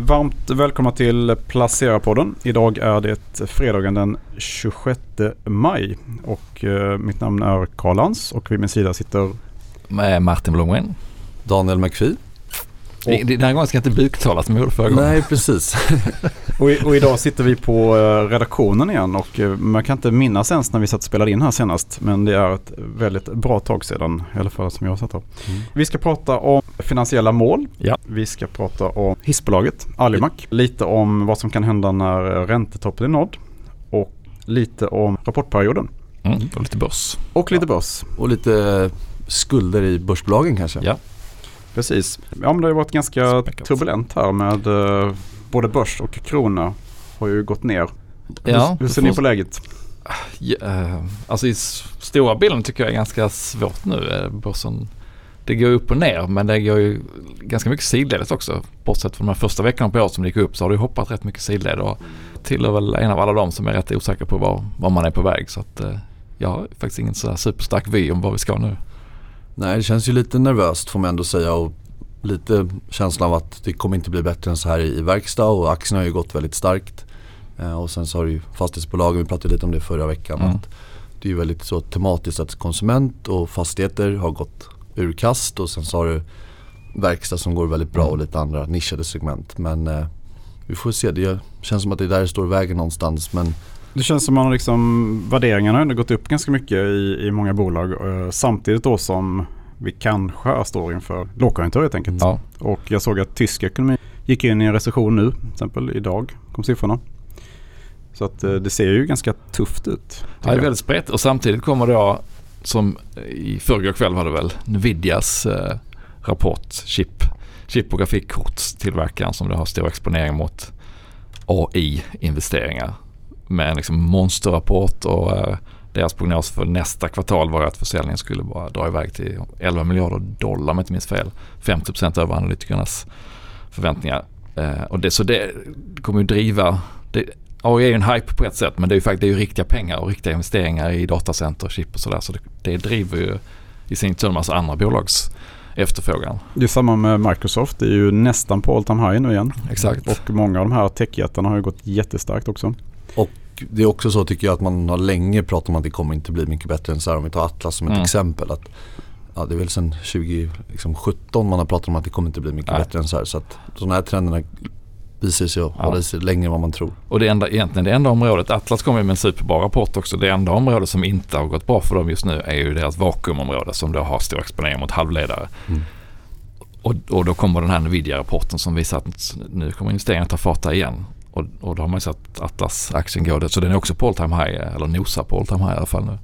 Varmt välkomna till Placera-podden. Idag är det fredagen den 26 maj och eh, mitt namn är Karl Lans och vid min sida sitter Martin Blomgren. Daniel McPhee. Det- Den här gången ska jag inte buktala som jag gjorde förra gången. Nej, precis. och, i- och idag sitter vi på eh, redaktionen igen och eh, man kan inte minnas ens när vi satt och spelade in här senast men det är ett väldigt bra tag sedan i alla fall som jag satt här. Mm. Vi ska prata om finansiella mål. Ja. Vi ska prata om hissbolaget Alimac. Lite om vad som kan hända när räntetoppen är nådd och lite om rapportperioden. Mm, och lite börs. Och lite börs. Och lite skulder i börsbolagen kanske. Ja. Precis. Ja men det har varit ganska Späckat. turbulent här med eh, både börs och krona har ju gått ner. Ja, hur, hur ser ni på läget? Ja, eh, alltså i stora bilden tycker jag är ganska svårt nu. eh, Börsen, det går upp och ner men det går ju ganska mycket sidledes också. Bortsett från de här första veckorna på året som det gick upp så har det hoppat rätt mycket sidled och tillhör väl en av alla de som är rätt osäkra på var, var man är på väg. Så att eh, jag har faktiskt ingen så superstark vy om var vi ska nu. Nej, det känns ju lite nervöst får man ändå säga och lite känslan av att det kommer inte bli bättre än så här i, verkstad och aktierna har ju gått väldigt starkt. Eh, och sen så har ju fastighetsbolagen, vi pratade lite om det förra veckan. Mm. Att det är ju väldigt så tematiskt att konsument och fastigheter har gått ur kast och sen så har du verkstad som går väldigt bra och lite andra nischade segment. Men eh, vi får se, det känns som att det är där det står i vägen någonstans. Men Det känns som att liksom, värderingarna har gått upp ganska mycket i, i många bolag. eh, samtidigt då som vi kanske står inför lågkonjunktur helt enkelt. Ja. Och jag såg att tysk ekonomi gick in i en recession nu. Till exempel idag kom siffrorna. Så att eh, det ser ju ganska tufft ut. Ja, det är väldigt spretigt och samtidigt kommer då som i förrgår kväll var det väl Nvidias eh, rapport chip, chip och grafikkortstillverkaren som då har stor exponering mot AI-investeringar med en liksom monsterrapport och eh, deras prognos för nästa kvartal var att försäljningen skulle bara dra iväg till 11 miljarder dollar om jag inte minns fel. 50% över analytikernas förväntningar. Eh, och det, så det kommer ju driva, det, AI är ju en hype på ett sätt men det är ju faktiskt det är ju riktiga pengar och riktiga investeringar i datacenter och chip och sådär. Så det, det driver ju i sin tur en massa andra bolags efterfrågan. Det är samma med Microsoft. Det är ju nästan på all time high nu igen. Exakt. Och många av de här techjättarna har ju gått jättestarkt också. Det är också så tycker jag att man har länge pratat om att det kommer inte bli mycket bättre än så här. Om vi tar Atlas som ett Mm. exempel. Att, ja, det är väl sedan 2017 man har pratat om att det kommer inte bli mycket Nej. bättre än så här. Så att de här trenderna visar sig att Ja. hålla i sig längre än vad man tror. Och det enda, egentligen det enda området, Atlas kommer med en superbra rapport också. Det enda område som inte har gått bra för dem just nu är ju deras vakuumområde som då har stor exponering mot halvledare. Mm. Och, och då kommer den här Nvidia-rapporten som visar att nu kommer investeringarna ta fart där igen. Och, och då har man ju sett Atlas-aktien gå det. Så den är också på all time high, eller nosar på all time high i alla fall nu.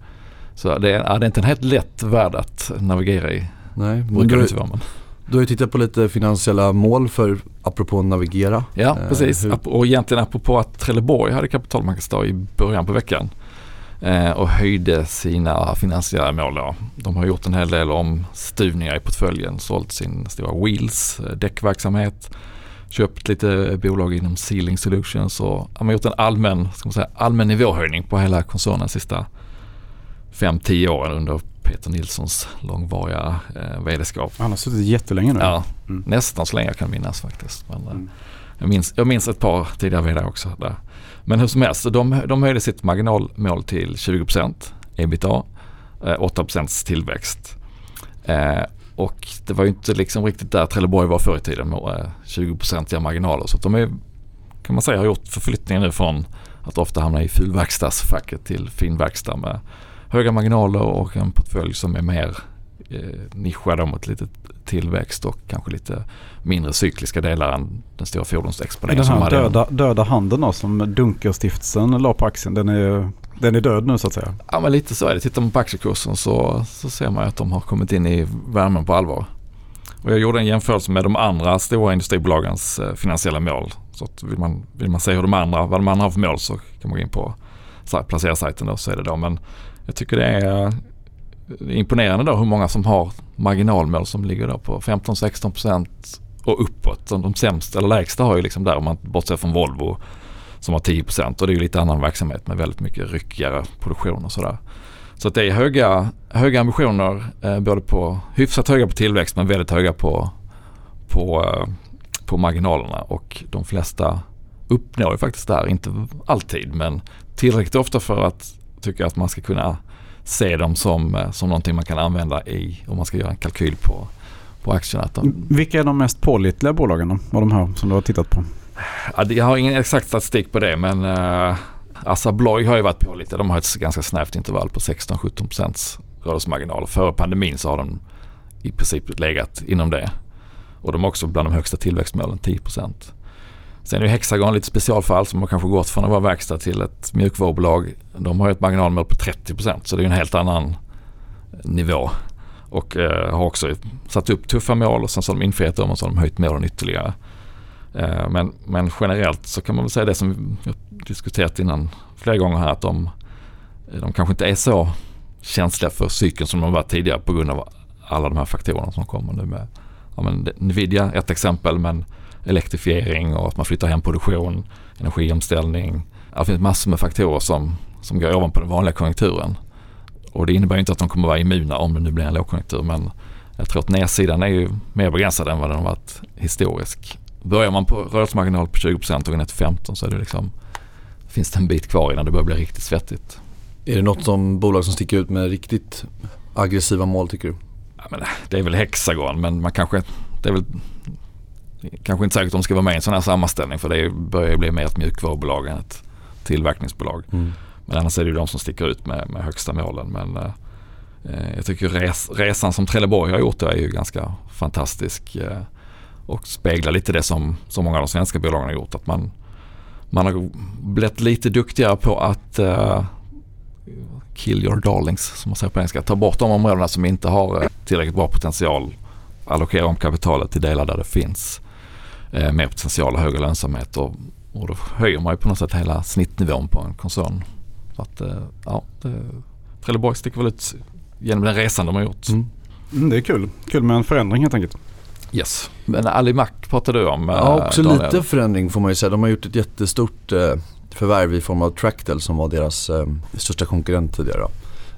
Så det är, ja, det är inte en helt lätt värld att navigera i. Nej, Brukar du, det inte vara men. du har ju tittat på lite finansiella mål för apropå navigera. Ja, Eh, precis. Ap- Och egentligen apropå att Trelleborg hade kapitalmarknadsdag i början på veckan eh, och höjde sina finansiella mål. Då. De har gjort en hel del omstuvningar i portföljen, sålt sin stora Wheels eh, däckverksamhet, köpt lite bolag inom Sealing Solutions och har gjort en allmän, ska man säga, allmän nivåhöjning på hela koncernen de sista 5-10 åren under Peter Nilssons långvariga eh, vd-skap. Han har suttit jättelänge nu. Ja, Mm. nästan så länge jag kan minnas faktiskt. Men, eh, Mm. jag, minns, jag minns ett par tidigare vd också där. Men hur som helst, de, de höjde sitt marginalmål till 20% ebitda, eh, 8% tillväxt. Eh, och det var ju inte liksom riktigt där Trelleborg var förr i tiden med eh, 20% marginaler. Så de är, kan man säga har gjort förflyttningen nu från att ofta hamna i fulverkstadsfacket till finverkstad med höga marginaler och en portfölj som är mer eh, nischad mot lite tillväxt och kanske lite mindre cykliska delar än den stora fordonsexponeringen Den här döda, döda handen då, som Dunkerstiftelsen la på aktien, den är, den är död nu så att säga. Ja men lite så är det. Tittar man på aktiekursen så, så ser man att de har kommit in i värmen på allvar. Och jag gjorde en jämförelse med de andra stora industribolagens eh, finansiella mål. Så att vill, man, vill man se hur de andra, vad de andra har för mål så kan man gå in på placera-sajten då så är det då. Men jag tycker det är eh, imponerande då hur många som har marginalmål som ligger då på 15-16% och uppåt. De, de sämsta eller lägsta har ju liksom där om man bortser från Volvo som har 10% och det är ju lite annan verksamhet med väldigt mycket ryckigare produktion och sådär. Så att det är höga, höga ambitioner, eh, både på hyfsat höga på tillväxt men väldigt höga på, på, eh, på marginalerna och de flesta uppnår ju faktiskt det här, inte alltid men tillräckligt ofta för att tycka att man ska kunna se dem som, eh, som någonting man kan använda i om man ska göra en kalkyl på, på aktierna. Vilka är de mest pålitliga bolagen då, av de här som du har tittat på? Jag har ingen exakt statistik på det men uh, Assa Abloy har ju varit på lite. De har ett ganska snävt intervall på 16-17 rörelsemarginal. Före pandemin så har de i princip legat inom det. Och de är också bland de högsta tillväxtmålen, 10% Sen är ju Hexagon lite specialfall som har kanske gått från att vara verkstad till ett mjukvarubolag. De har ju ett marginalmål på 30% så det är en helt annan nivå. Och eh, har också satt upp tuffa mål och sen så har de infriat dem och så har de höjt målen ytterligare. Eh, men, men generellt så kan man väl säga det som vi har diskuterat innan flera gånger här att de, eh, de kanske inte är så känsliga för cykeln som de var tidigare på grund av alla de här faktorerna som kommer nu med ja, men Nvidia ett exempel men elektrifiering och att man flyttar hem produktion, energiomställning. Det finns massor med faktorer som, som går ovanpå den vanliga konjunkturen. Och det innebär inte att de kommer vara immuna om det nu blir en lågkonjunktur men jag tror att nedsidan är ju mer begränsad än vad den har varit historisk. Börjar man på rörelsemarginal på 20% och går ner till 15 så är det liksom, finns det en bit kvar innan det börjar bli riktigt svettigt. Är det något som bolag som sticker ut med riktigt aggressiva mål tycker du? Ja, men det är väl Hexagon men man kanske, det är väl kanske inte säkert att de ska vara med i en sån här sammanställning för det börjar bli mer ett mjukvarubolag än ett tillverkningsbolag. Mm. Men annars är det ju de som sticker ut med, med högsta målen. Men eh, jag tycker res, resan som Trelleborg har gjort är ju ganska fantastisk. Eh, och speglar lite det som, som många av de svenska bolagen har gjort. Att man, man har blivit lite duktigare på att uh, kill your darlings som man säger på engelska. Ta bort de områdena som inte har eh, tillräckligt bra potential. Allokera om kapitalet till delar där det finns eh, mer potential och högre lönsamhet. Och, och då höjer man ju på något sätt hela snittnivån på en koncern. Så att eh, ja, det, Trelleborg sticker väl ut genom den resan de har gjort. Mm. Mm, det är kul. Kul med en förändring helt enkelt. Yes. Men Alimac pratade du om. Ja, också Daniel. lite förändring får man ju säga. De har gjort ett jättestort eh, förvärv i form av Tractel som var deras eh, största konkurrent tidigare.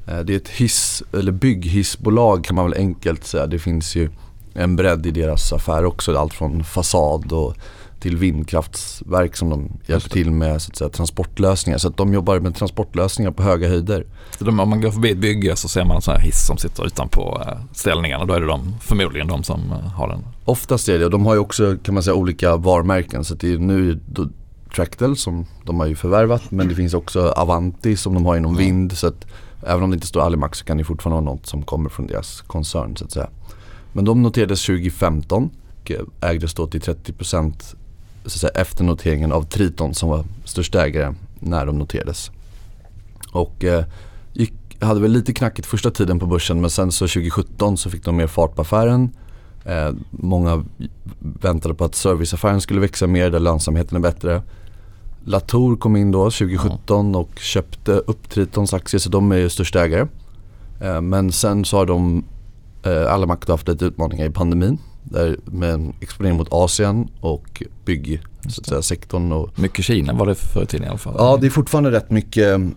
Eh, det är ett hiss, eller bygghissbolag kan man väl enkelt säga. Det finns ju en bredd i deras affär också. Allt från fasad och till vindkraftverk som de hjälper till med så att säga, transportlösningar. Så att de jobbar med transportlösningar på höga höjder. Så de, om man går förbi ett bygge så ser man en sån här hiss som sitter utanpå eh, ställningarna. Då är det de, förmodligen de som eh, har den. Oftast är det och de har ju också kan man säga olika varumärken. Så det är nu då, Tractel som de har ju förvärvat men det finns också Avanti som de har inom mm. vind. Så att även om det inte står Alimax så kan det fortfarande vara något som kommer från deras koncern så att säga. Men de noterades 2015 och ägdes då till 30% så att säga, efter noteringen av Triton som var största ägare när de noterades. Och eh, gick, hade väl lite knackigt första tiden på börsen men sen så 2017 så fick de mer fart på affären. Eh, många väntade på att serviceaffären skulle växa mer där lönsamheten är bättre. Latour kom in då 2017 och köpte upp Tritons aktier så de är ju största ägare. Eh, men sen så har de eh, alla makter haft lite utmaningar i pandemin. Där med exponering mot Asien och byggsektorn. Och, mycket Kina var det förr i tiden i alla fall. Ja det är fortfarande rätt mycket. Eh,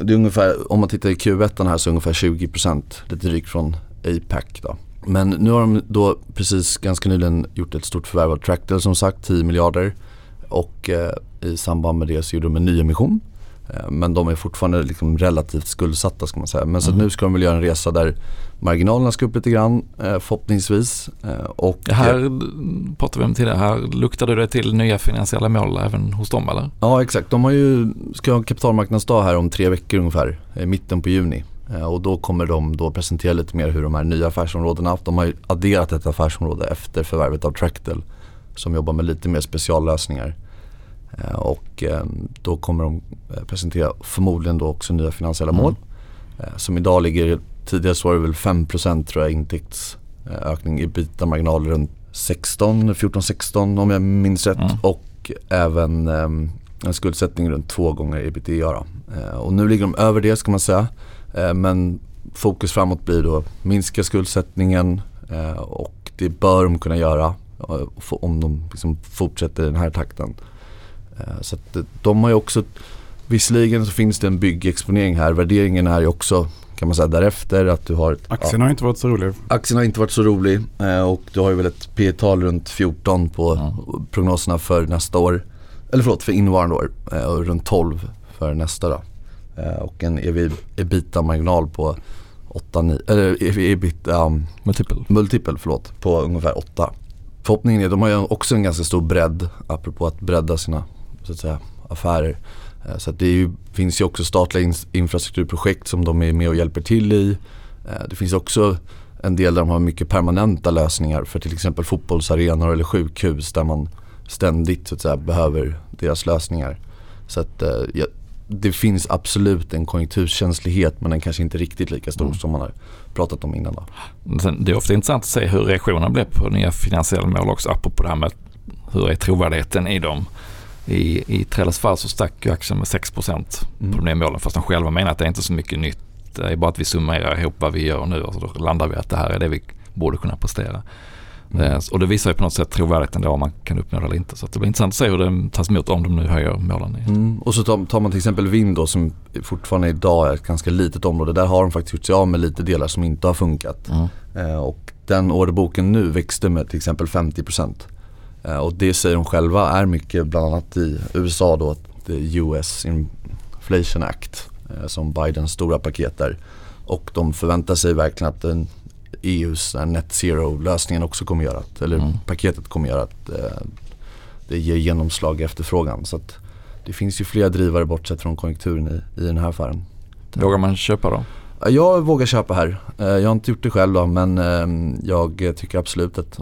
det är ungefär, om man tittar i Q1 här så ungefär 20% lite drygt från APAC då. Men nu har de då precis ganska nyligen gjort ett stort förvärv av Tractel som sagt 10 miljarder. Och eh, i samband med det så gjorde de en nyemission. Eh, men de är fortfarande liksom relativt skuldsatta ska man säga. Men så mm. nu ska de väl göra en resa där marginalerna ska upp lite grann eh, förhoppningsvis. Och det här pratade vi om tidigare. Här luktade det till nya finansiella mål även hos dem eller? Ja exakt. De har ju, ska ha kapitalmarknadsdag här om tre veckor ungefär. I mitten på juni. Och då kommer de då presentera lite mer hur de här nya affärsområdena, de har ju adderat ett affärsområde efter förvärvet av Tractel som jobbar med lite mer speciallösningar. Eh, och eh, då kommer de eh, presentera förmodligen då också nya finansiella mål. Mm. Som idag ligger, tidigare så var det väl 5% tror jag intäktsökning i marginal runt 16, 14-16 om jag minns rätt. Mm. Och även en skuldsättning runt två gånger ebitda. Och nu ligger de över det ska man säga. Men fokus framåt blir då minska skuldsättningen och det bör de kunna göra om de liksom fortsätter i den här takten. Eh, så att de har ju också, visserligen så finns det en byggexponering här. Värderingen är ju också kan man säga därefter. Att du har ett, Aktien har inte varit så rolig. Aktien har inte varit så rolig eh, och du har ju väl ett P tal runt 14 på Mm. prognoserna för nästa år. Eller förlåt, för innevarande år eh, och runt 12 för nästa då. Eh, Och en EV ebita-marginal på 8, 9, eller EV ebita, um, Multiple. multipel förlåt, på ungefär 8. Förhoppningen är, de har ju också en ganska stor bredd, apropå att bredda sina så att säga, affärer. Eh, Så det ju, finns ju också statliga in, infrastrukturprojekt som de är med och hjälper till i. Eh, Det finns också en del där de har mycket permanenta lösningar för till exempel fotbollsarenor eller sjukhus där man ständigt så att säga, behöver deras lösningar. Så att eh, ja, det finns absolut en konjunkturkänslighet men den kanske inte riktigt lika stor som man har pratat om innan. Då. Det är ofta intressant att se hur reaktionen blev på nya finansiella mål också apropå det här med hur är trovärdigheten i dem. I, i Trellas fall så stack ju aktien med 6% på Mm. de nya målen fast de själva menar att det är inte så mycket nytt. Det är bara att vi summerar ihop vad vi gör nu och så då landar vi att det här är det vi borde kunna prestera. Mm. Eh, Och det visar ju på något sätt trovärdigheten då om man kan uppnå det eller inte. Så det blir intressant att se hur det tas emot om de nu höjer målen. Mm. Och så tar, man till exempel vind då som fortfarande idag är ett ganska litet område. Där har de faktiskt gjort sig av med lite delar som inte har funkat. Mm. Eh, och den orderboken nu växte med till exempel 50%. Eh, och det säger de själva är mycket bland annat i USA då, the US Inflation Act eh, som Bidens stora paket där. Och de förväntar sig verkligen att den EUs net zero lösningen också kommer göra att, eller Mm. paketet kommer göra att eh, det ger genomslag i efterfrågan. Så att det finns ju flera drivare bortsett från konjunkturen i, i den här affären. Vågar man köpa då? Ja, Jag vågar köpa här. Eh, Jag har inte gjort det själv då men eh, jag tycker absolut att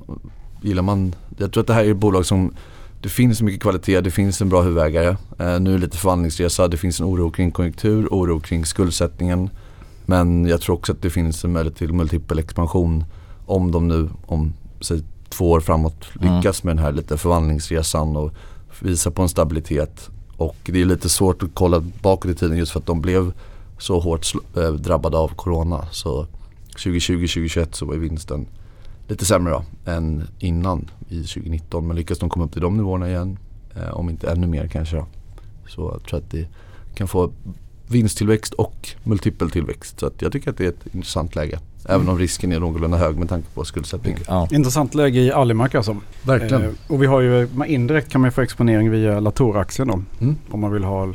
gillar man, jag tror att det här är ett bolag som det finns mycket kvalitet, det finns en bra huvudägare. Eh, Nu är det lite förvandlingsresa, det finns en oro kring konjunktur, oro kring skuldsättningen. Men jag tror också att det finns en möjlighet till multipel expansion om de nu om säg, två år framåt Mm. lyckas med den här lite förvandlingsresan och visa på en stabilitet. Och det är lite svårt att kolla bakåt i tiden just för att de blev så hårt eh, drabbade av corona. Så 2020-2021 så var vinsten lite sämre då än innan i 2019. Men lyckas de komma upp till de nivåerna igen, eh, om inte ännu mer kanske då. Så jag tror att det kan få vinsttillväxt och multipel tillväxt. Så jag tycker att det är ett intressant läge. Även om risken är någorlunda hög med tanke på skuldsättningen. Ja. Intressant läge i Alimak alltså. Verkligen. Eh, och vi har ju, indirekt kan man få exponering via Latour-aktien då. Mm. Om man vill ha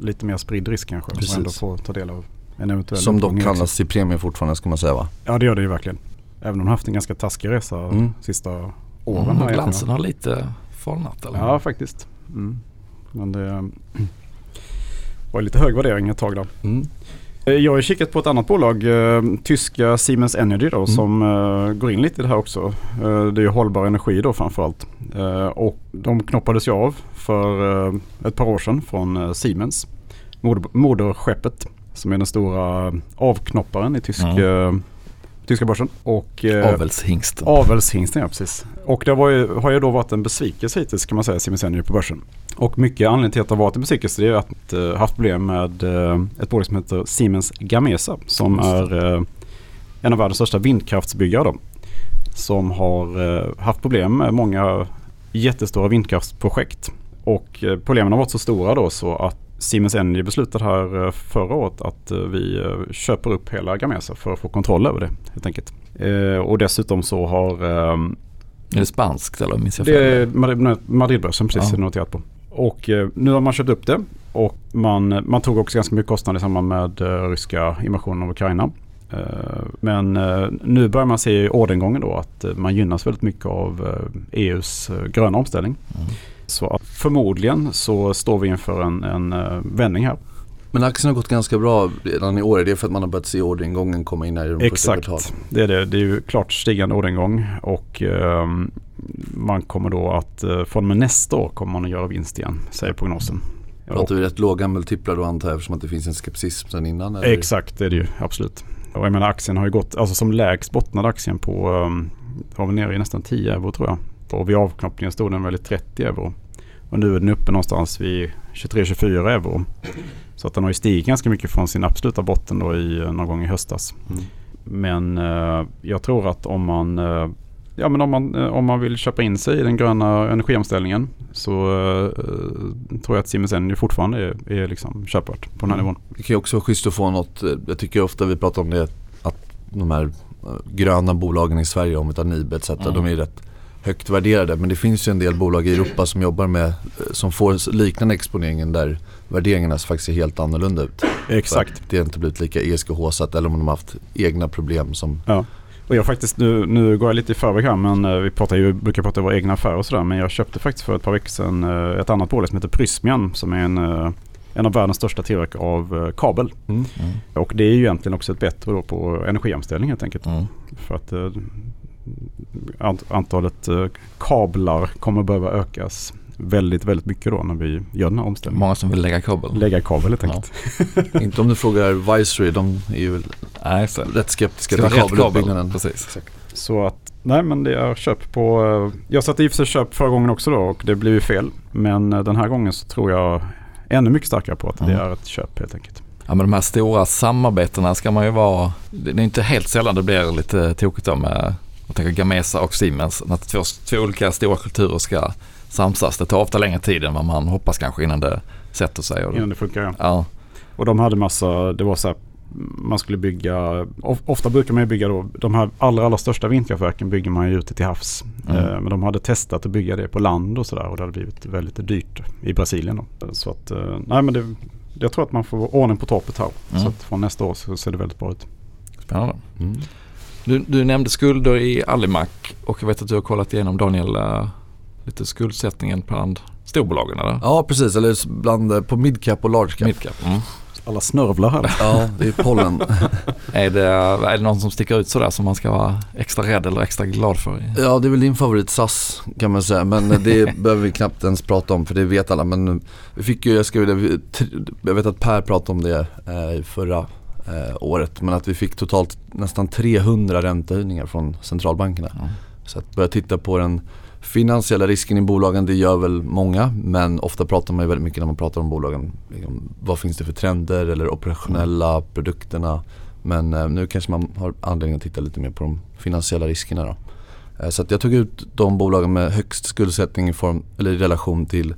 lite mer spridd risk kanske. Precis. Ändå få ta del av en eventuell Som dock handlas till premie fortfarande ska man säga va? Ja det gör det ju verkligen. Även om de har haft en ganska taskig resa Mm. sista åren. Mm, här egentligen. glansen har lite falnat eller? Ja faktiskt. Mm. Men det var lite hög värdering ett tag då. Mm. Eh, Jag har kikat på ett annat bolag, eh, tyska Siemens Energy då, Mm. som eh, går in lite i det här också. Eh, det är ju hållbar energi då framförallt. Och de knoppades ju av för ett par år sedan från Siemens, moder, moderskeppet, som är den stora avknopparen i tysk, Mm. Eh, tyska börsen. Och, eh, Avelshingsten. Avelshingsten ja precis. Och det ju, har ju då varit en besvikelse hittills kan man säga Energy på börsen. Och mycket anledning till att det har varit en besvikelse det är att uh, haft problem med eh, ett bolag som heter Siemens Gamesa som är eh, en av världens största vindkraftsbyggare då. Som har eh, haft problem med många jättestora vindkraftsprojekt. Och eh, problemen har varit så stora då så att Siemens Energy beslutade här eh, förra året att eh, vi eh, köper upp hela Gamesa för att få kontroll över det helt enkelt. Och dessutom så har ehm, Är det spanskt eller minns jag det är fel? Madrid- Madridbörsen precis Ja. noterat på. Och nu har man köpt upp det och man, man tog också ganska mycket kostnader i samband med ryska invasionen av Ukraina. Men nu börjar man se i orderingången då att man gynnas väldigt mycket av EUs gröna omställning. Mm. Så förmodligen så står vi inför en, en eh, vändning här. Men aktien har gått ganska bra redan i år. Är det för att man har börjat se orderingången komma in här i de Exakt, det är det. Det är ju klart stigande orderingång och ehm, man kommer då att eh, från och med nästa år kommer man att göra vinst igen, säger prognosen. Pratar vi rätt låga multiplar då antar jag eftersom att det finns en skepsism sedan innan? Eller? Exakt, det är det ju absolut. Och jag menar aktien har ju gått, alltså som lägst bottnade aktien på, um, var vi nere i nästan 10 euro tror jag. Och vid avknoppningen stod den väl i 30 euro. Och nu är den uppe någonstans vid 23-24 euro. Så att den har ju stigit ganska mycket från sin absoluta botten då i, eh, någon gång i höstas. Mm. Men eh, jag tror att om man eh, Ja men om man, eh, om man vill köpa in sig i den gröna energiomställningen så uh, tror jag att Siemens Energy fortfarande är, är liksom köpbart på den här Mm. nivån. Det kan ju också vara schysst att få något, eh, jag tycker ofta vi pratar om det, att de här eh, gröna bolagen i Sverige, om vi tar Nibe etc. Mm. De är rätt högt värderade. Men det finns ju en del bolag i Europa som jobbar med, eh, som får liknande exponeringen där värderingarna faktiskt ser helt annorlunda ut. Exakt. Det har inte blivit lika ESK-håsat eller om de har haft egna problem som Ja. Och jag faktiskt, nu, nu går jag lite i förväg här men eh, vi pratar ju, brukar prata om våra egna affärer och sådär. Men jag köpte faktiskt för ett par veckor sedan eh, ett annat bolag som heter Prysmian som är en, en av världens största tillverkare av kabel. Mm. Och det är ju egentligen också ett bättre då på energiomställning helt enkelt. Mm. För att antalet eh, kablar kommer behöva ökas väldigt, väldigt mycket då när vi gör den här omställningen. Många som vill lägga kabel. Lägga kabel helt Ja. enkelt. Inte om du frågar Vicery, de är ju Nej, så. rätt skeptiska Ska till kabelutbyggnaden. Precis. Så att, nej men det är köp på, eh, jag satte i och för sig köp förra gången också då och det blev ju fel. Men eh, den här gången så tror jag ännu mycket starkare på att det Mm. är ett köp helt enkelt. Ja men de här stora samarbetena ska man ju vara, det det är inte helt sällan det blir lite tokigt då med, jag tänker Gamesa och Siemens, när två, två olika stora kulturer ska samsas. Det tar ofta längre tid än vad man hoppas kanske innan det sätter sig. Och, Innan det funkar ja. ja, Och de hade massa, det var så här, man skulle bygga, of, ofta brukar man ju bygga då, de här allra, allra största vindkraftverken bygger man ju ute till havs. Mm. Eh, men de hade testat att bygga det på land och sådär och det hade blivit väldigt dyrt i Brasilien då. Så att, eh, nej men det, jag tror att man får ordning på torpet här. Mm. Så att från nästa år så ser det väldigt bra ut. spännande. Mm. Du, du nämnde skulder i Alimac och jag vet att du har kollat igenom Daniel eh, lite skuldsättningen bland storbolagen eller? Ja precis, eller bland, eh, på midcap och large cap. Midcap. Mm. Alla snörvlar här. Ja, det är pollen. Är, det, är det någon som sticker ut sådär som man ska vara extra rädd eller extra glad för? Ja, det är väl din favorit SAS kan man säga. Men det behöver vi knappt ens prata om för det vet alla. Men vi fick ju, jag, ska, vi- jag vet att Per pratade om det eh, i förra eh, året. Men att vi fick totalt nästan 300 räntehöjningar från centralbankerna. Ja. Så att börja titta på den finansiella risken i bolagen, det gör väl många. Men ofta pratar man ju väldigt mycket när man pratar om bolagen. Liksom, vad finns det för trender eller operationella produkterna. Men eh, nu kanske man har anledning att titta lite mer på de finansiella riskerna då. Eh, så att jag tog ut de bolagen med högst skuldsättning i, form, eller i relation till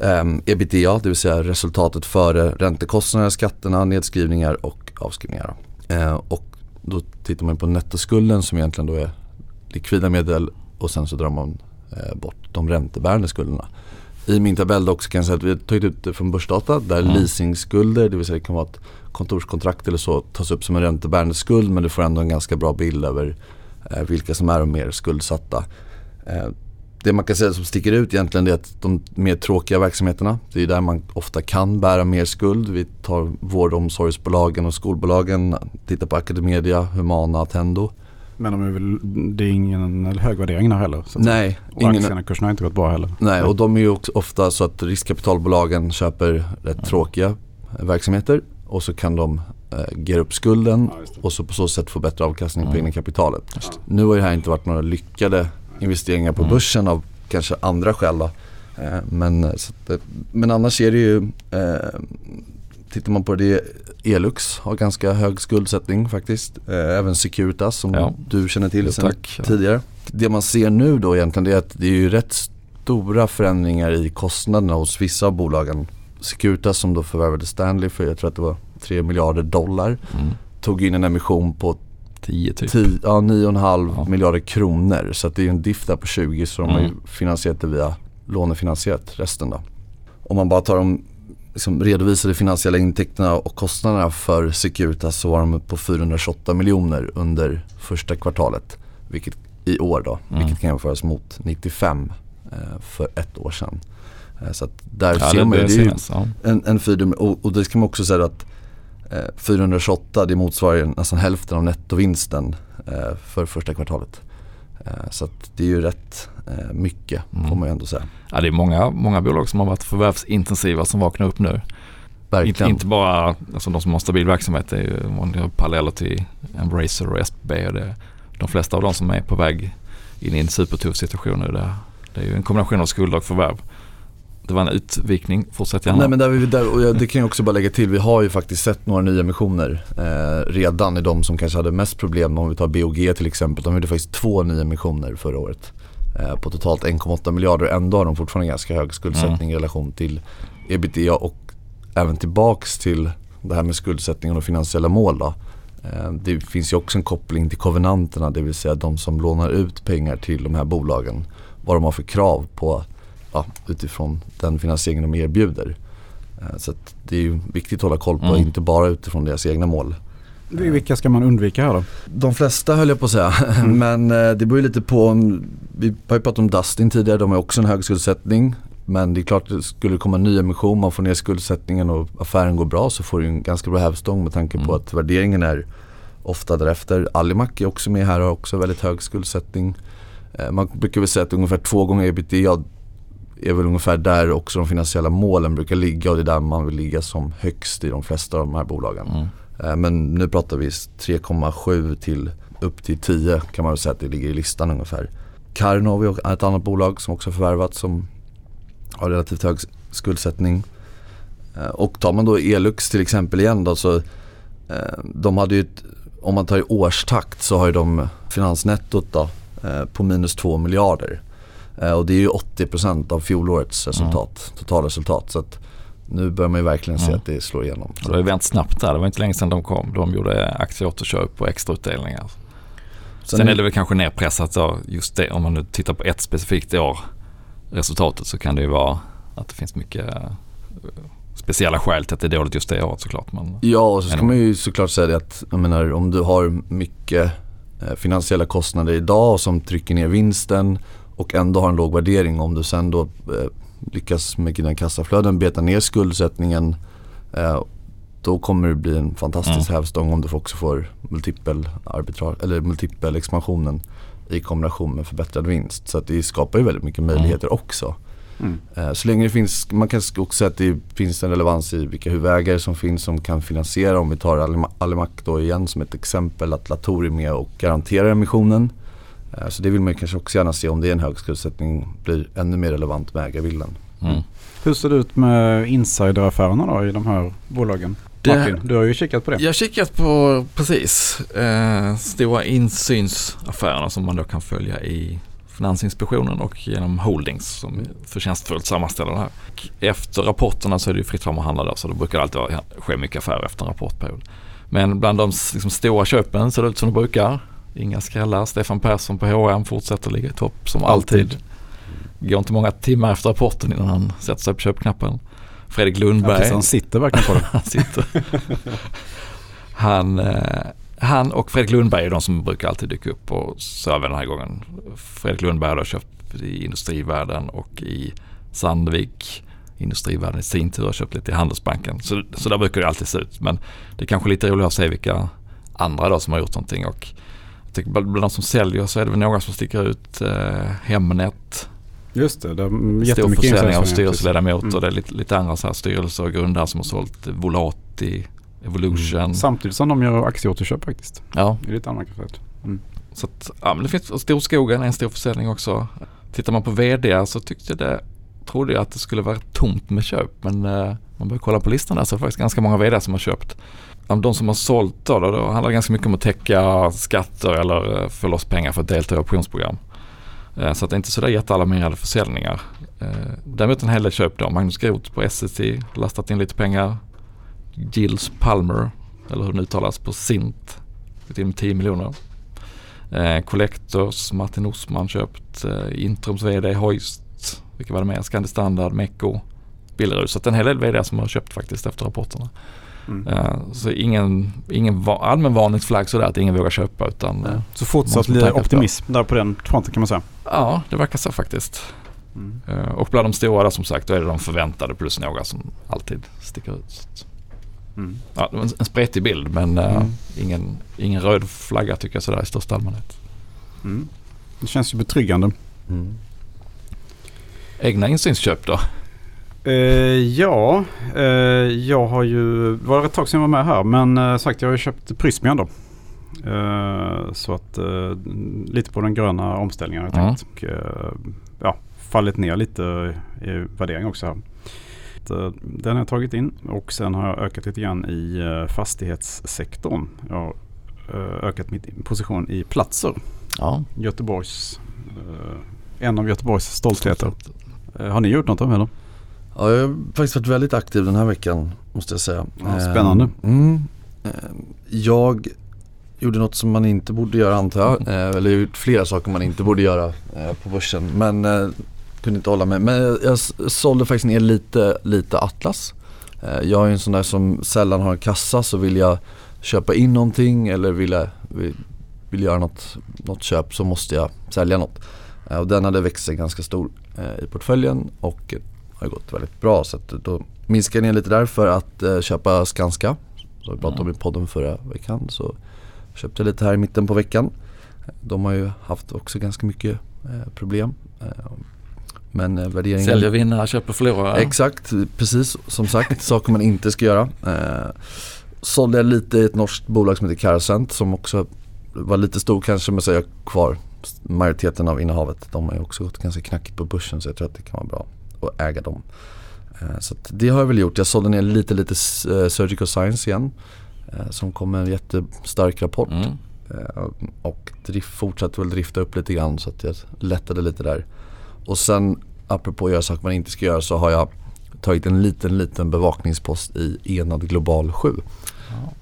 um, ebitda, det vill säga resultatet före räntekostnader, skatterna, nedskrivningar och avskrivningar. Eh, och då tittar man på nettoskulden som egentligen då är likvida medel och sen så drar man eh, bort de räntebärande skulderna. I min tabell dock så kan jag säga att vi har tagit ut det från börsdata där Mm. leasingskulder, det vill säga det kan vara ett kontorskontrakt eller så, tas upp som en räntebärande skuld men du får ändå en ganska bra bild över eh, vilka som är de mer skuldsatta. Det man kan säga som sticker ut egentligen är att de mer tråkiga verksamheterna, det är där man ofta kan bära mer skuld. Vi tar vård och omsorgsbolagen och skolbolagen, tittar på Academedia, Humana, Attendo. Men de är väl, det är ingen hög värdering där heller. Så Nej, och ingen, aktiekursen har inte gått bra heller. nej, och de är ju också ofta så att riskkapitalbolagen köper rätt tråkiga eh, verksamheter och så kan de eh, upp skulden Ja, och så på så sätt få bättre avkastning på Mm. egna kapitalet. Nu har det här inte varit några lyckade investeringar på Mm. börsen av kanske andra skäl då. Eh, Men, eh, att, eh, men annars är det ju, eh, tittar man på det, Elux har ganska hög skuldsättning faktiskt. Även Securitas som Ja. du känner till sedan tack. tidigare. Det man ser nu då egentligen det är att det är ju rätt stora förändringar i kostnaderna hos vissa av bolagen. Securitas som då förvärvade Stanley för jag tror att det var 3 miljarder dollar. Mm. Tog in en emission på 10 typ. 10, ja, 9,5 Ja. miljarder kronor. Så det är ju en diff där på 20 så de har ju Mm. finansierat det via lånefinansierat resten då. Om man bara tar de liksom, redovisade finansiella intäkterna och kostnaderna för Securitas så var de på 428 miljoner under första kvartalet. Vilket i år då, Mm. vilket kan jämföras mot 95 eh, för ett år sedan. Eh, så att där Ja, ser det, man ju, det det är ju. Ja. en, en fyrdum, och, och det ska man också säga att 428 det motsvarar nästan hälften av nettovinsten eh, för första kvartalet. Eh, så det är ju rätt eh, mycket Mm. får man ju ändå säga. Ja, det är många, många bolag som har varit förvärvsintensiva som vaknar upp nu. Verkligen. inte bara alltså, de som har stabil verksamhet, det är ju många paralleller till Embracer och SBB. Och det, de flesta av de som är på väg in i en supertuff situation nu, det, det är ju en kombination av skulder och förvärv. Det var en utvikning, fortsätt gärna. Nej men där vi, där, och jag, det kan jag också bara lägga till, vi har ju faktiskt sett några nyemissioner eh, redan i de som kanske hade mest problem. Om vi tar BOG till exempel, de gjorde faktiskt två nyemissioner förra året. Eh, på totalt 1,8 miljarder ändå har de fortfarande ganska hög skuldsättning mm. i relation till ebitda och även tillbaks till det här med skuldsättningen och finansiella mål. Då. Eh, det finns ju också en koppling till kovenanterna, det vill säga de som lånar ut pengar till de här bolagen. Vad de har för krav på ja, utifrån den finansieringen de erbjuder. Eh, så det är ju viktigt att hålla koll på, mm. inte bara utifrån deras egna mål. Vilka ska man undvika här då? De flesta höll jag på att säga. Mm. Men eh, det beror ju lite på, vi har ju pratat om Dustin tidigare, de har också en hög skuldsättning. Men det är klart, skulle det komma en ny emission, man får ner skuldsättningen och affären går bra så får du en ganska bra hävstång med tanke på mm. att värderingen är ofta därefter. Alimak är också med här och har också väldigt hög skuldsättning. Eh, man brukar väl säga att ungefär två gånger ebitda är väl ungefär där också de finansiella målen brukar ligga och det är där man vill ligga som högst i de flesta av de här bolagen. Mm. Eh, men nu pratar vi 3,7 till upp till 10 kan man väl säga att det ligger i listan ungefär. Karnov är ett annat bolag som också förvärvat som har relativt hög skuldsättning. Eh, och tar man då Elux till exempel igen då så eh, de hade ju ett, om man tar i årstakt så har ju de finansnettot då på minus 2 miljarder. Och det är ju 80% av fjolårets resultat, mm. totalresultat. Så att nu börjar man ju verkligen se mm. att det slår igenom. Så. Det har vänt snabbt där. Det var inte länge sedan de kom. De gjorde aktieåterköp och extrautdelningar. Sen, Sen är det väl kanske nedpressat då, just det, om man nu tittar på ett specifikt år, resultatet, så kan det ju vara att det finns mycket eh, speciella skäl till att det är dåligt just det året såklart. Men ja, och så ska man ju såklart säga det att jag menar, om du har mycket eh, finansiella kostnader idag som trycker ner vinsten och ändå har en låg värdering. Om du sen då eh, lyckas med dina kassaflöden beta ner skuldsättningen eh, då kommer det bli en fantastisk mm. hävstång om du också får multipel, arbitrar, eller multipel expansionen i kombination med förbättrad vinst. Så att det skapar ju väldigt mycket möjligheter mm. också. Mm. Eh, så länge det finns, man kan också säga att det finns en relevans i vilka huvudägare som finns som kan finansiera. Om vi tar Alimak då igen som ett exempel att Latour är med och garanterar emissionen. Eh, så det vill man kanske också gärna se om det är en hög skuldsättning blir ännu mer relevant med ägarviljan. Mm. Hur ser det ut med insideraffärerna då i de här bolagen? Det, Martin, du har ju kikat på det. Jag har kikat på precis eh, stora insynsaffärerna som man då kan följa i Finansinspektionen och genom Holdings som förtjänstfullt sammanställer det här. Efter rapporterna så är det ju fritt fram att handla där så då brukar det alltid ske mycket affärer efter en rapportperiod. Men bland de liksom, stora köpen ser det ut som det brukar. Inga skrällar. Stefan Persson på H&M fortsätter ligga i topp som alltid. Går inte många timmar efter rapporten innan han sätter sig på köpknappen. Fredrik Lundberg. Ja, precis, han sitter verkligen på den. han, sitter. han, eh, han och Fredrik Lundberg är de som brukar alltid dyka upp och så även den här gången. Fredrik Lundberg har köpt i Industrivärden och i Sandvik. Industrivärden i sin tur har köpt lite i Handelsbanken. Så, så där brukar det alltid se ut. Men det är kanske lite roligare att se vilka andra då som har gjort någonting. Och tycker bland de som säljer så är det väl några som sticker ut. Eh, Hemnet. Just det, det är Stor försäljning av styrelseledamöter. Mm. Det är lite, lite andra så här styrelser och grundare som har sålt Volati, Evolution. Mm. Samtidigt som de gör aktieåterköp faktiskt. Ja. Det är lite anmärkningsvärt. Mm. Så att, ja men det finns Storskogen är en stor försäljning också. Tittar man på vd så tyckte jag det, trodde jag att det skulle vara tomt med köp. Men eh, man börjar kolla på listan där så är det faktiskt ganska många vd som har köpt de som har sålt då, då, då handlar det ganska mycket om att täcka skatter eller eh, få loss pengar för att delta i optionsprogram. Eh, så att det är inte sådär jättealarmerade försäljningar. Eh, däremot en hel del köp då. Magnus Groth på SSI, lastat in lite pengar. Gills Palmer, eller hur det uttalas, på Sint. Gått in med 10 miljoner. Eh, Collectors, Martin Osman köpt. Eh, Intrums VD Hoist. Vilka var det mer? Scandi Standard, Mecco, Billerud. Så att en hel del VD som har köpt faktiskt efter rapporterna. Mm. Uh, så ingen, ingen va allmän varningsflagg sådär att ingen vågar köpa utan... Uh, så fortsatt lite optimism där på den fronten kan man säga? Ja, det verkar så faktiskt. Mm. Uh, och bland de stora där som sagt då är det de förväntade plus några som alltid sticker ut. Mm. Ja, det var en, en spretig bild men mm. ingen, ingen röd flagga tycker jag sådär i största allmänhet. Mm. Det känns ju betryggande. Mm. Egna insynsköp då? Uh, ja, uh, jag har ju, det var ett tag sedan jag var med här men uh, sagt jag har ju köpt Prysmian då. så att lite på den gröna omställningen har jag tänkt. Och, ja, fallit ner lite i värdering också. Här. Den har jag tagit in och sen har jag ökat lite grann i fastighetssektorn. Jag har ökat min position i Platser. Ja. Göteborgs, en av Göteborgs stoltheter. Har ni gjort något av det? Ja, jag har faktiskt varit väldigt aktiv den här veckan måste jag säga. Ja, spännande. Mm, jag gjorde något som man inte borde göra antar jag. Mm. Eller gjort flera saker man inte borde göra på börsen. Men kunde inte hålla med. Men jag sålde faktiskt ner lite, lite Atlas. Jag är en sån där som sällan har en kassa så vill jag köpa in någonting eller vill, jag, vill, vill göra något, något köp så måste jag sälja något. Och den hade växt sig ganska stor i portföljen och har gått väldigt bra. Så då minskade jag ner lite där för att eh, köpa Skanska. Som vi pratade om i podden förra veckan. Så köpte lite här i mitten på veckan. De har ju haft också ganska mycket eh, problem. Eh, men eh, värderingen... Säljer vinnare, köper förlorare. Exakt, precis som sagt. saker man inte ska göra. Eh, sålde jag lite i ett norskt bolag som heter Carasent som också var lite stor kanske men så är jag kvar majoriteten av innehavet. De har ju också gått ganska knackigt på börsen så jag tror att det kan vara bra och äga dem. Eh, så det har jag väl gjort. Jag sålde ner lite, lite eh, Surgical Science igen. Eh, som kom med en jättestark rapport. Mm. Och drift, fortsatte väl drifta upp lite grann så att jag lättade lite där. Och sen apropå att göra saker man inte ska göra så har jag tagit en liten, liten bevakningspost i Enad Global 7.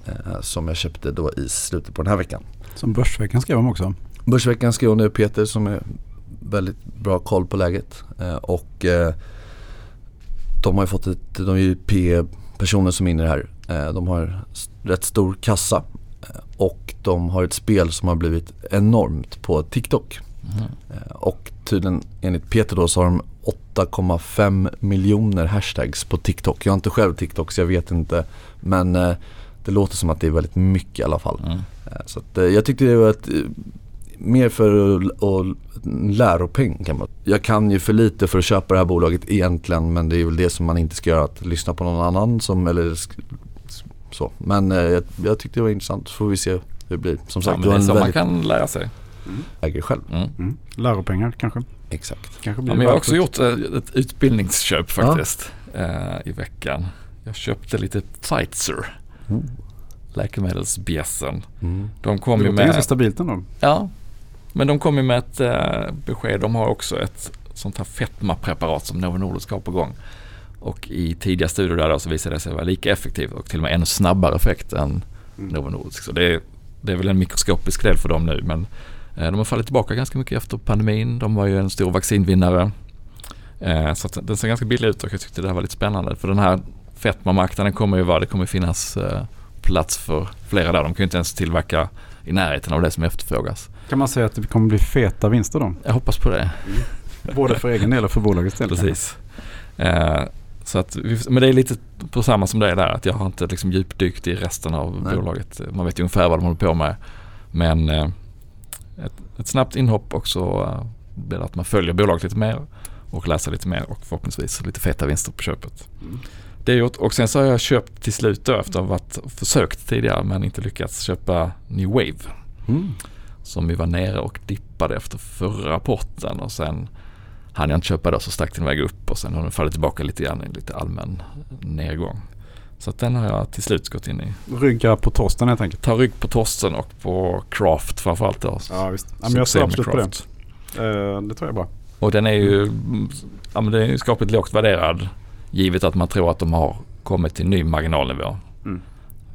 Ja. Som jag köpte då i slutet på den här veckan. Som Börsveckan skrev om också. Börsveckan skrev det Peter som är väldigt bra koll på läget. Eh, och eh, de har ju fått ett, de är ju P-personer som är inne i det här. Eh, de har rätt stor kassa och de har ett spel som har blivit enormt på TikTok. Mm. Och tydligen enligt Peter då så har de 8,5 miljoner hashtags på TikTok. Jag har inte själv TikTok så jag vet inte. Men det låter som att det är väldigt mycket i alla fall. Mm. Så att, jag tyckte det var ett mer för att läropeng kan man Jag kan ju för lite för att köpa det här bolaget egentligen men det är väl det som man inte ska göra, att lyssna på någon annan som, eller så. Men eh, jag, jag tyckte det var intressant, så får vi se hur det blir. Som sagt, ja, det är så man kan lära sig. Mm. Äger själv. Mm. Mm. Läropengar kanske. Exakt. Kanske blir ja, men jag har också gjort ett, eh, ett utbildningsköp faktiskt ja. eh, i veckan. Jag köpte lite Pfizer. Mm. Läkemedelsbjässen. Mm. De kom det ju med... ganska stabilt ändå. Ja, men de kom ju med ett eh, besked. De har också ett sånt här fetmapreparat som Novo Nordisk har på gång. Och i tidiga studier där så visade det sig vara lika effektivt och till och med ännu snabbare effekt än mm. Novo Nordisk. Så det är, det är väl en mikroskopisk del för dem nu men eh, de har fallit tillbaka ganska mycket efter pandemin. De var ju en stor vaccinvinnare. Eh, så den ser ganska billig ut och jag tyckte det här var lite spännande. För den här fetmamarknaden kommer ju vara, det kommer finnas eh, plats för flera där. De kan ju inte ens tillverka i närheten av det som efterfrågas. Kan man säga att det kommer bli feta vinster då? Jag hoppas på det. Mm. Både för egen del och för bolagets del. Precis. Eh, så att, men det är lite på samma som det är där. Att jag har inte liksom djupdykt i resten av Nej. bolaget. Man vet ju ungefär vad de håller på med. Men eh, ett, ett, snabbt inhopp också eh, blir att man följer bolaget lite mer och läser lite mer och förhoppningsvis lite feta vinster på köpet. Mm. Det är gjort och sen så har jag köpt till slut då efter att ha försökt tidigare men inte lyckats köpa New Wave. Mm som vi var nere och dippade efter förra rapporten och sen hann jag inte köpa det så stack den iväg upp och sen har den fallit tillbaka lite grann i lite allmän nedgång. Så den har jag till slut gått in i. Rygga på torsten helt enkelt? Ta rygg på torsten och på craft framförallt då. Ja visst, ja, men jag ser absolut på det. Uh, det tror jag bra. Och den är ju, ja, men den är ju skapligt lågt värderad givet att man tror att de har kommit till ny marginalnivå. Mm.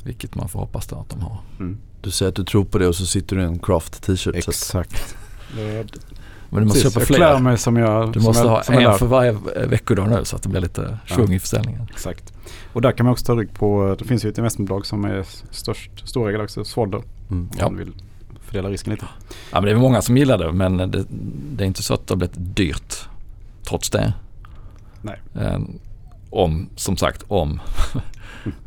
Vilket man får hoppas då att de har. Mm. Du säger att du tror på det och så sitter du i en craft t-shirt. Exakt. Men du måste Precis, köpa fler. Jag mig som jag Du måste jag, ha en för varje veckodag nu så att det blir lite svung ja. i försäljningen. Exakt. Och där kan man också ta rygg på, det finns ju ett investmentbolag som är störst, storägare också, Swadder. Mm. Ja. vill fördela risken lite. Ja men det är många som gillar det men det, det är inte så att det har blivit dyrt trots det. Nej. Um, om, som sagt, om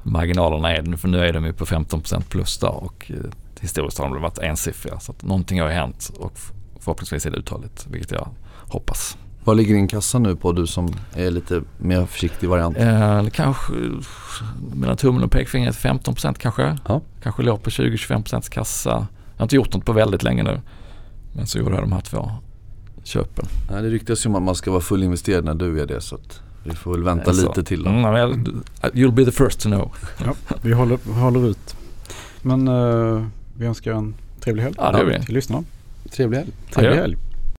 marginalerna är, för nu är de ju på 15% plus då och eh, historiskt har de varit ensiffriga. Så att någonting har hänt och förhoppningsvis är det uthålligt, vilket jag hoppas. Vad ligger din kassa nu på du som är lite mer försiktig variant? Eh, kanske mellan tummen och pekfingret 15% kanske. Ja. Kanske låg på 20-25% kassa. Jag har inte gjort något på väldigt länge nu. Men så gjorde jag de här två köpen. Nej, det ryktas ju om att man ska vara fullinvesterad när du är det så att vi får väl vänta Så. lite till då. Mm, you'll be the first to know. Vi håller, vi håller ut. Men eh, vi önskar en trevlig helg Ja, det gör vi. till lyssnarna. Trevlig helg. Trevlig Ja. helg.